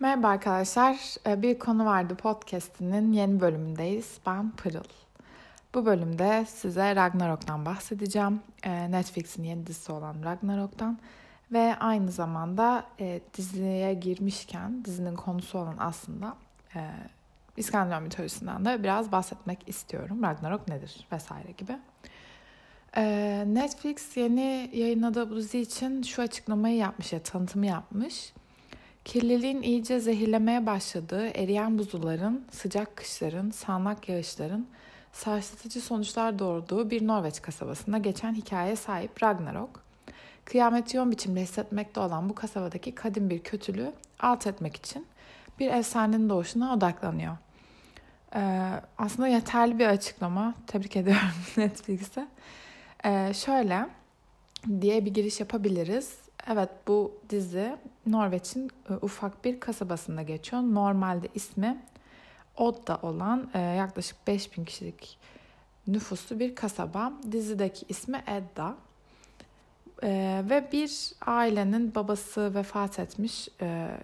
Merhaba arkadaşlar. Ee, bir konu vardı podcast'inin yeni bölümündeyiz. Ben Pırıl. Bu bölümde size Ragnarok'tan bahsedeceğim. Ee, Netflix'in yeni dizisi olan Ragnarok'tan. Ve aynı zamanda e, diziye girmişken dizinin konusu olan aslında e, İskandinav mitolojisinden de biraz bahsetmek istiyorum. Ragnarok nedir vesaire gibi. Ee, Netflix yeni yayınladığı bu dizi için şu açıklamayı yapmış ya tanıtımı yapmış. Kirliliğin iyice zehirlemeye başladığı eriyen buzulların, sıcak kışların, sağanak yağışların sarsıtıcı sonuçlar doğurduğu bir Norveç kasabasında geçen hikayeye sahip Ragnarok, kıyameti yoğun biçimde hissetmekte olan bu kasabadaki kadim bir kötülüğü alt etmek için bir efsanenin doğuşuna odaklanıyor. Ee, aslında yeterli bir açıklama. Tebrik ediyorum Netflix'e. Ee, şöyle diye bir giriş yapabiliriz. Evet bu dizi Norveç'in e, ufak bir kasabasında geçiyor. Normalde ismi Odda olan e, yaklaşık 5000 kişilik nüfuslu bir kasaba. Dizideki ismi Edda. E, ve bir ailenin babası vefat etmiş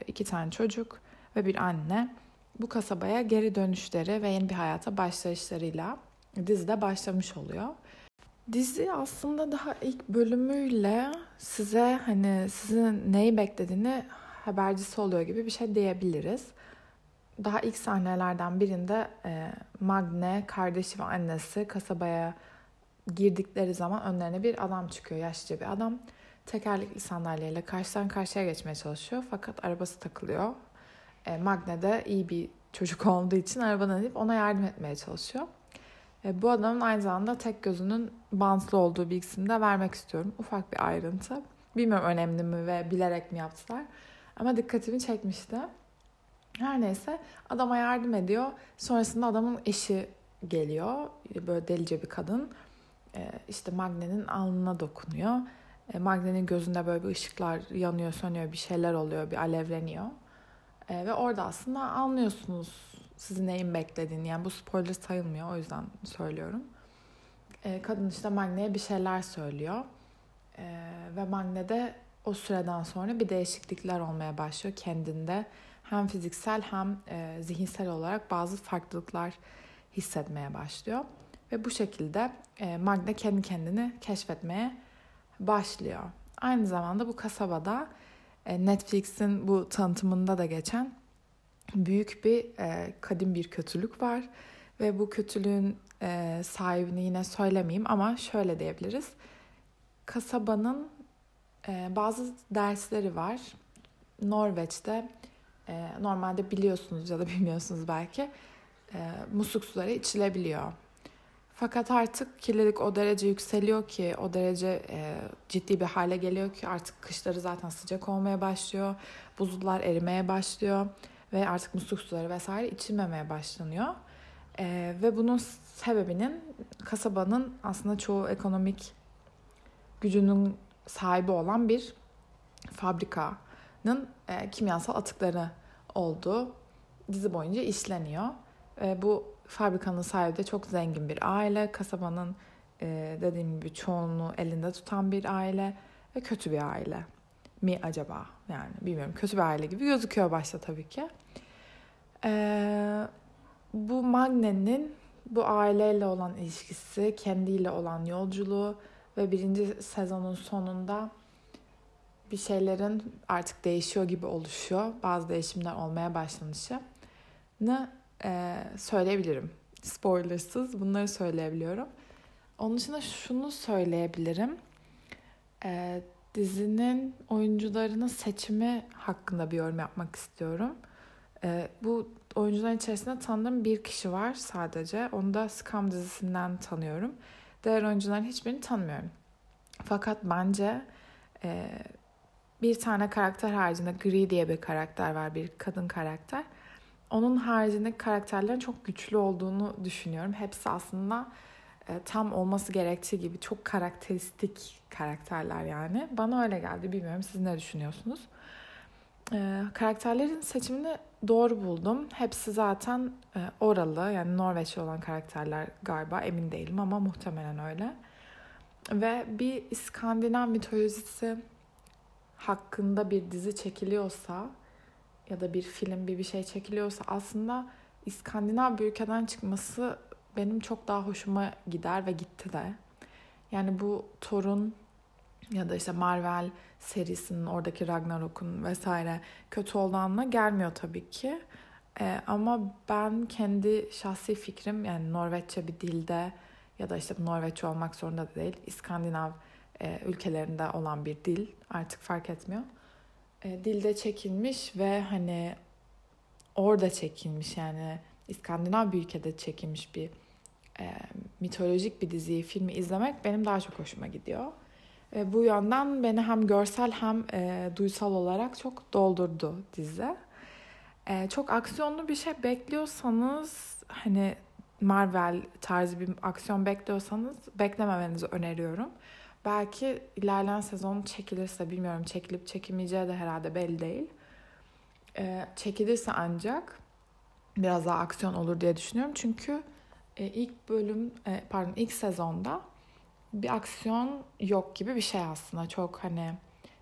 iki tane çocuk ve bir anne bu kasabaya geri dönüşleri ve yeni bir hayata başlayışlarıyla dizide başlamış oluyor. Dizi aslında daha ilk bölümüyle size hani sizin neyi beklediğini habercisi oluyor gibi bir şey diyebiliriz. Daha ilk sahnelerden birinde e, Magne, kardeşi ve annesi kasabaya girdikleri zaman önlerine bir adam çıkıyor. Yaşlıca bir adam. Tekerlekli sandalyeyle karşıdan karşıya geçmeye çalışıyor. Fakat arabası takılıyor. E, Magne de iyi bir çocuk olduğu için arabadan inip ona yardım etmeye çalışıyor. E, bu adamın aynı zamanda tek gözünün bantlı olduğu bilgisini de vermek istiyorum. Ufak bir ayrıntı. Bilmiyorum önemli mi ve bilerek mi yaptılar. Ama dikkatimi çekmişti. Her neyse adama yardım ediyor. Sonrasında adamın eşi geliyor. Böyle delice bir kadın. E, işte Magne'nin alnına dokunuyor. E, Magne'nin gözünde böyle bir ışıklar yanıyor, sönüyor, bir şeyler oluyor, bir alevleniyor. ve orada aslında anlıyorsunuz sizin neyin beklediğini. Yani bu spoiler sayılmıyor o yüzden söylüyorum. E, kadın işte Magne'ye bir şeyler söylüyor. E, ve Magne'de o süreden sonra bir değişiklikler olmaya başlıyor kendinde. Hem fiziksel hem e, zihinsel olarak bazı farklılıklar hissetmeye başlıyor. Ve bu şekilde e, Magne kendi kendini keşfetmeye başlıyor. Aynı zamanda bu kasabada e, Netflix'in bu tanıtımında da geçen büyük bir e, kadim bir kötülük var ve bu kötülüğün e, sahibini yine söylemeyeyim ama şöyle diyebiliriz. Kasabanın e, bazı dersleri var. Norveç'te e, normalde biliyorsunuz ya da bilmiyorsunuz belki e, musluk suları içilebiliyor. Fakat artık kirlilik o derece yükseliyor ki, o derece e, ciddi bir hale geliyor ki artık kışları zaten sıcak olmaya başlıyor. Buzullar erimeye başlıyor ve artık musluk suları vesaire içilmemeye başlanıyor. E, ve bunun sebebinin kasabanın aslında çoğu ekonomik gücünün sahibi olan bir fabrikanın e, kimyasal atıkları olduğu dizi boyunca işleniyor. E, bu fabrikanın sahibi de çok zengin bir aile. Kasabanın e, dediğim gibi çoğunluğu elinde tutan bir aile ve kötü bir aile mi acaba? Yani bilmiyorum. Kötü bir aile gibi gözüküyor başta tabii ki. Ee, bu Magne'nin bu aileyle olan ilişkisi, kendiyle olan yolculuğu ve birinci sezonun sonunda bir şeylerin artık değişiyor gibi oluşuyor. Bazı değişimler olmaya başlanışını e, söyleyebilirim. Spoilersız bunları söyleyebiliyorum. Onun dışında şunu söyleyebilirim. E, dizinin oyuncularının seçimi hakkında bir yorum yapmak istiyorum. Ee, bu oyuncuların içerisinde tanıdığım bir kişi var sadece. Onu da Scam dizisinden tanıyorum. Diğer oyuncuların hiçbirini tanımıyorum. Fakat bence e, bir tane karakter haricinde Gri diye bir karakter var. Bir kadın karakter. Onun haricindeki karakterlerin çok güçlü olduğunu düşünüyorum. Hepsi aslında tam olması gerektiği gibi çok karakteristik karakterler yani. Bana öyle geldi. Bilmiyorum siz ne düşünüyorsunuz? E, karakterlerin seçimini doğru buldum. Hepsi zaten e, oralı yani Norveçli olan karakterler galiba emin değilim ama muhtemelen öyle. Ve bir İskandinav mitolojisi hakkında bir dizi çekiliyorsa ya da bir film bir bir şey çekiliyorsa aslında İskandinav bir ülkeden çıkması benim çok daha hoşuma gider ve gitti de. Yani bu Thor'un ya da işte Marvel serisinin oradaki Ragnarok'un vesaire kötü olduğu gelmiyor tabii ki. Ee, ama ben kendi şahsi fikrim yani Norveççe bir dilde ya da işte Norveççe olmak zorunda da değil. İskandinav e, ülkelerinde olan bir dil artık fark etmiyor. E, dilde çekilmiş ve hani orada çekilmiş yani İskandinav bir ülkede çekilmiş bir e, mitolojik bir diziyi, filmi izlemek benim daha çok hoşuma gidiyor. E, bu yönden beni hem görsel hem e, duysal olarak çok doldurdu dizi. E, çok aksiyonlu bir şey bekliyorsanız hani Marvel tarzı bir aksiyon bekliyorsanız beklememenizi öneriyorum. Belki ilerleyen sezon çekilirse bilmiyorum çekilip çekilmeyeceği de herhalde belli değil. E, çekilirse ancak biraz daha aksiyon olur diye düşünüyorum. Çünkü e, ilk bölüm e, pardon ilk sezonda bir aksiyon yok gibi bir şey aslında. Çok hani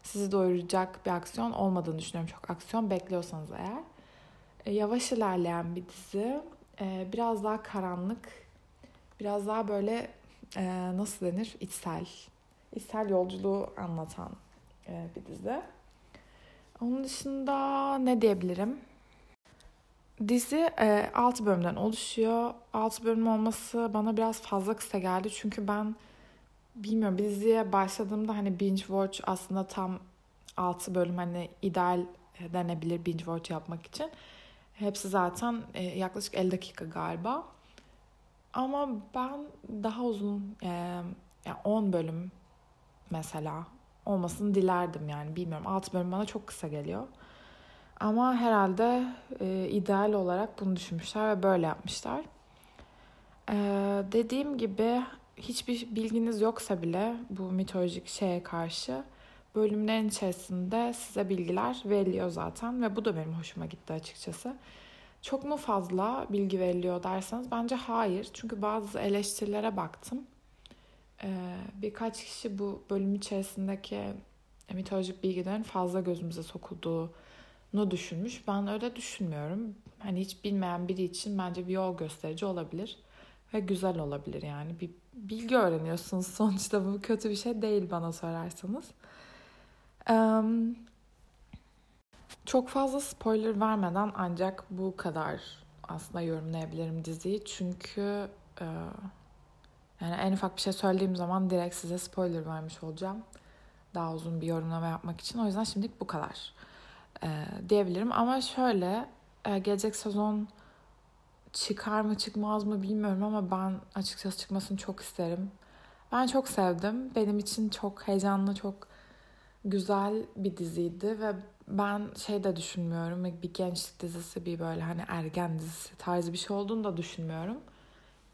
sizi doyuracak bir aksiyon olmadığını düşünüyorum. Çok aksiyon bekliyorsanız eğer. E, yavaş ilerleyen bir dizi. E, biraz daha karanlık. Biraz daha böyle e, nasıl denir? İçsel. İçsel yolculuğu anlatan e, bir dizi. Onun dışında ne diyebilirim? Dizi e, 6 bölümden oluşuyor. 6 bölüm olması bana biraz fazla kısa geldi. Çünkü ben bilmiyorum bir diziye başladığımda hani binge watch aslında tam 6 bölüm hani ideal denebilir binge watch yapmak için. Hepsi zaten e, yaklaşık 50 dakika galiba. Ama ben daha uzun e, yani 10 bölüm mesela olmasını dilerdim yani bilmiyorum. 6 bölüm bana çok kısa geliyor. Ama herhalde e, ideal olarak bunu düşünmüşler ve böyle yapmışlar. E, dediğim gibi hiçbir bilginiz yoksa bile bu mitolojik şeye karşı bölümlerin içerisinde size bilgiler veriliyor zaten ve bu da benim hoşuma gitti açıkçası. Çok mu fazla bilgi veriliyor derseniz bence hayır. Çünkü bazı eleştirilere baktım. Ee, birkaç kişi bu bölüm içerisindeki mitolojik bilgilerin fazla gözümüze sokulduğunu düşünmüş. Ben öyle düşünmüyorum. Hani hiç bilmeyen biri için bence bir yol gösterici olabilir ve güzel olabilir yani. Bir bilgi öğreniyorsunuz sonuçta bu kötü bir şey değil bana sorarsanız. Um, çok fazla spoiler vermeden ancak bu kadar aslında yorumlayabilirim diziyi. Çünkü e, yani en ufak bir şey söylediğim zaman direkt size spoiler vermiş olacağım. Daha uzun bir yorumlama yapmak için. O yüzden şimdilik bu kadar e, diyebilirim. Ama şöyle e, gelecek sezon çıkar mı çıkmaz mı bilmiyorum ama ben açıkçası çıkmasını çok isterim. Ben çok sevdim. Benim için çok heyecanlı, çok güzel bir diziydi ve ben şey de düşünmüyorum. Bir gençlik dizisi, bir böyle hani ergen dizisi tarzı bir şey olduğunu da düşünmüyorum.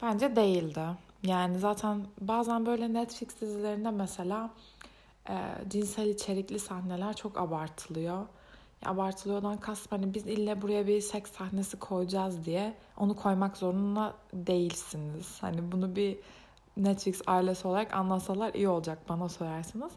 Bence değildi. Yani zaten bazen böyle Netflix dizilerinde mesela e, cinsel içerikli sahneler çok abartılıyor. Abartılıyordan kastım hani biz ille buraya bir seks sahnesi koyacağız diye onu koymak zorunda değilsiniz. Hani bunu bir Netflix ailesi olarak anlasalar iyi olacak bana sorarsınız.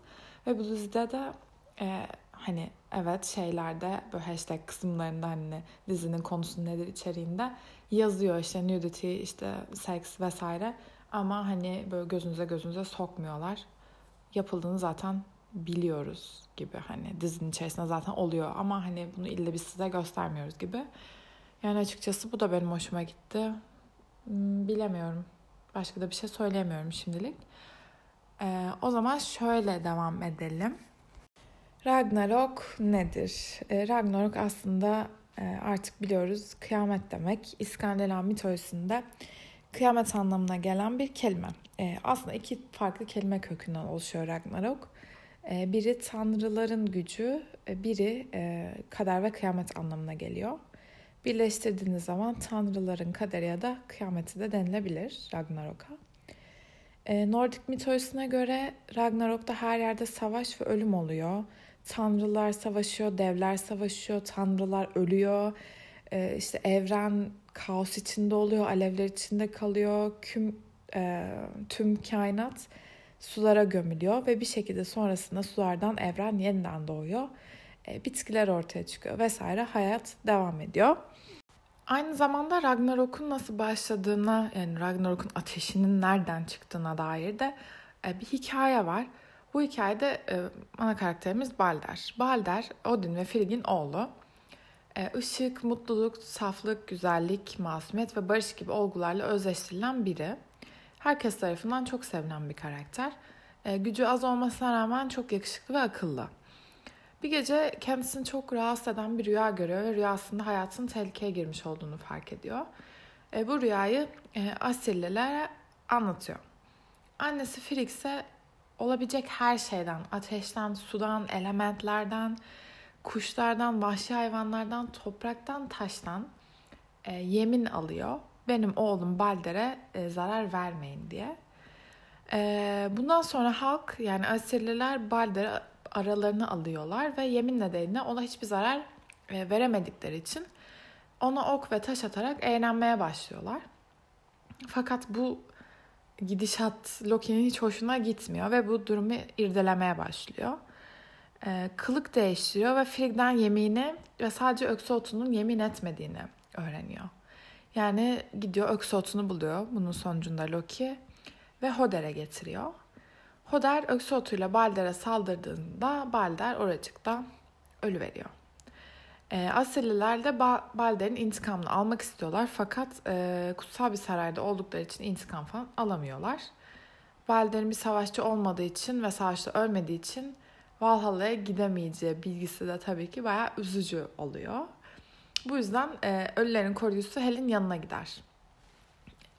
Ve bu dizide de e, hani evet şeylerde böyle hashtag kısımlarında hani dizinin konusu nedir içeriğinde yazıyor işte nudity işte seks vesaire ama hani böyle gözünüze gözünüze sokmuyorlar. Yapıldığını zaten biliyoruz gibi hani dizinin içerisinde zaten oluyor ama hani bunu illa biz size göstermiyoruz gibi. Yani açıkçası bu da benim hoşuma gitti. Hmm, bilemiyorum. Başka da bir şey söyleyemiyorum şimdilik. Ee, o zaman şöyle devam edelim. Ragnarok nedir? Ee, Ragnarok aslında e, artık biliyoruz kıyamet demek. İskandinav mitolojisinde kıyamet anlamına gelen bir kelime. Ee, aslında iki farklı kelime kökünden oluşuyor Ragnarok. Ee, biri tanrıların gücü, e, biri e, kader ve kıyamet anlamına geliyor. Birleştirdiğiniz zaman tanrıların kaderi ya da kıyameti de denilebilir Ragnarok'a. Ee, Nordik mitolojisine göre Ragnarok'ta her yerde savaş ve ölüm oluyor. Tanrılar savaşıyor, devler savaşıyor, tanrılar ölüyor. Ee, işte evren kaos içinde oluyor, alevler içinde kalıyor. Küm, e, tüm kainat sulara gömülüyor ve bir şekilde sonrasında sulardan evren yeniden doğuyor. e, bitkiler ortaya çıkıyor vesaire hayat devam ediyor. Aynı zamanda Ragnarok'un nasıl başladığına yani Ragnarok'un ateşinin nereden çıktığına dair de e, bir hikaye var. Bu hikayede e, ana karakterimiz Balder. Balder, Odin ve Frigg'in oğlu. E, ışık, mutluluk, saflık, güzellik, masumiyet ve barış gibi olgularla özleştirilen biri. Herkes tarafından çok sevilen bir karakter. E, gücü az olmasına rağmen çok yakışıklı ve akıllı. Bir gece kendisini çok rahatsız eden bir rüya görüyor ve rüyasında hayatının tehlikeye girmiş olduğunu fark ediyor. E, bu rüyayı e, Asirlilere anlatıyor. Annesi Frigg ise olabilecek her şeyden, ateşten, sudan, elementlerden, kuşlardan, vahşi hayvanlardan, topraktan, taştan e, yemin alıyor. Benim oğlum Balder'e e, zarar vermeyin diye. E, bundan sonra halk yani Asirliler Balder'e aralarını alıyorlar ve yemin nedeniyle ona hiçbir zarar e, veremedikleri için ona ok ve taş atarak eğlenmeye başlıyorlar. Fakat bu gidişat Loki'nin hiç hoşuna gitmiyor ve bu durumu irdelemeye başlıyor. E, kılık değiştiriyor ve Frigg'den yemini ve sadece öksü otunun yemin etmediğini öğreniyor. Yani gidiyor öksü otunu buluyor bunun sonucunda Loki ve Hoder'e getiriyor. Hoder öksü otuyla Balder'e saldırdığında Balder oracıkta ölüveriyor. E, Asirliler de ba- Balder'in intikamını almak istiyorlar fakat e, kutsal bir sarayda oldukları için intikam falan alamıyorlar. Balder'in bir savaşçı olmadığı için ve savaşta ölmediği için Valhalla'ya gidemeyeceği bilgisi de tabii ki bayağı üzücü oluyor. Bu yüzden e, ölülerin koruyucusu Hel'in yanına gider.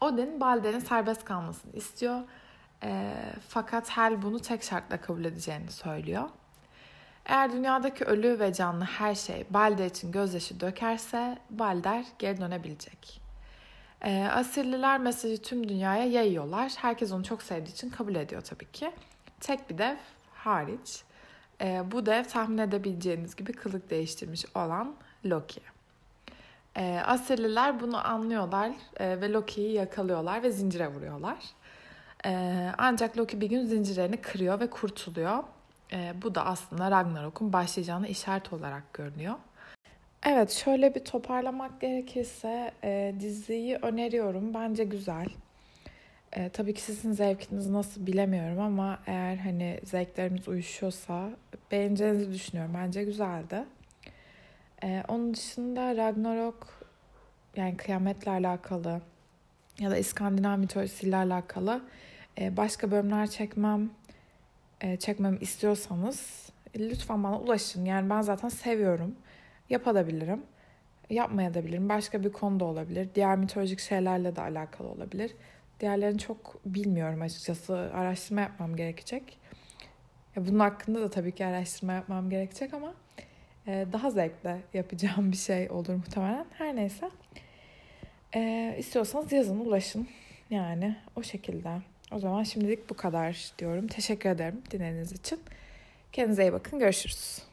Odin Balder'in serbest kalmasını istiyor e, fakat Hel bunu tek şartla kabul edeceğini söylüyor. Eğer dünyadaki ölü ve canlı her şey Balder için gözyaşı dökerse Balder geri dönebilecek. E, Asirliler mesajı tüm dünyaya yayıyorlar. Herkes onu çok sevdiği için kabul ediyor tabii ki. Tek bir dev hariç. E, bu dev tahmin edebileceğiniz gibi kılık değiştirmiş olan Loki. E, Asirliler bunu anlıyorlar e, ve Loki'yi yakalıyorlar ve zincire vuruyorlar. Ee, ancak Loki bir gün zincirlerini kırıyor ve kurtuluyor. Ee, bu da aslında Ragnarok'un başlayacağını işaret olarak görünüyor. Evet şöyle bir toparlamak gerekirse e, diziyi öneriyorum. Bence güzel. E, tabii ki sizin zevkiniz nasıl bilemiyorum ama eğer hani zevklerimiz uyuşuyorsa beğeneceğinizi düşünüyorum. Bence güzeldi. E, onun dışında Ragnarok yani kıyametle alakalı ya da İskandinav mitolojisiyle alakalı e, başka bölümler çekmem e, çekmem istiyorsanız lütfen bana ulaşın. Yani ben zaten seviyorum. Yapabilirim. Yapmayabilirim. Başka bir konu da olabilir. Diğer mitolojik şeylerle de alakalı olabilir. Diğerlerini çok bilmiyorum açıkçası. Araştırma yapmam gerekecek. Bunun hakkında da tabii ki araştırma yapmam gerekecek ama daha zevkle yapacağım bir şey olur muhtemelen. Her neyse. E, istiyorsanız yazın, ulaşın. Yani o şekilde. O zaman şimdilik bu kadar diyorum. Teşekkür ederim dinlediğiniz için. Kendinize iyi bakın. Görüşürüz.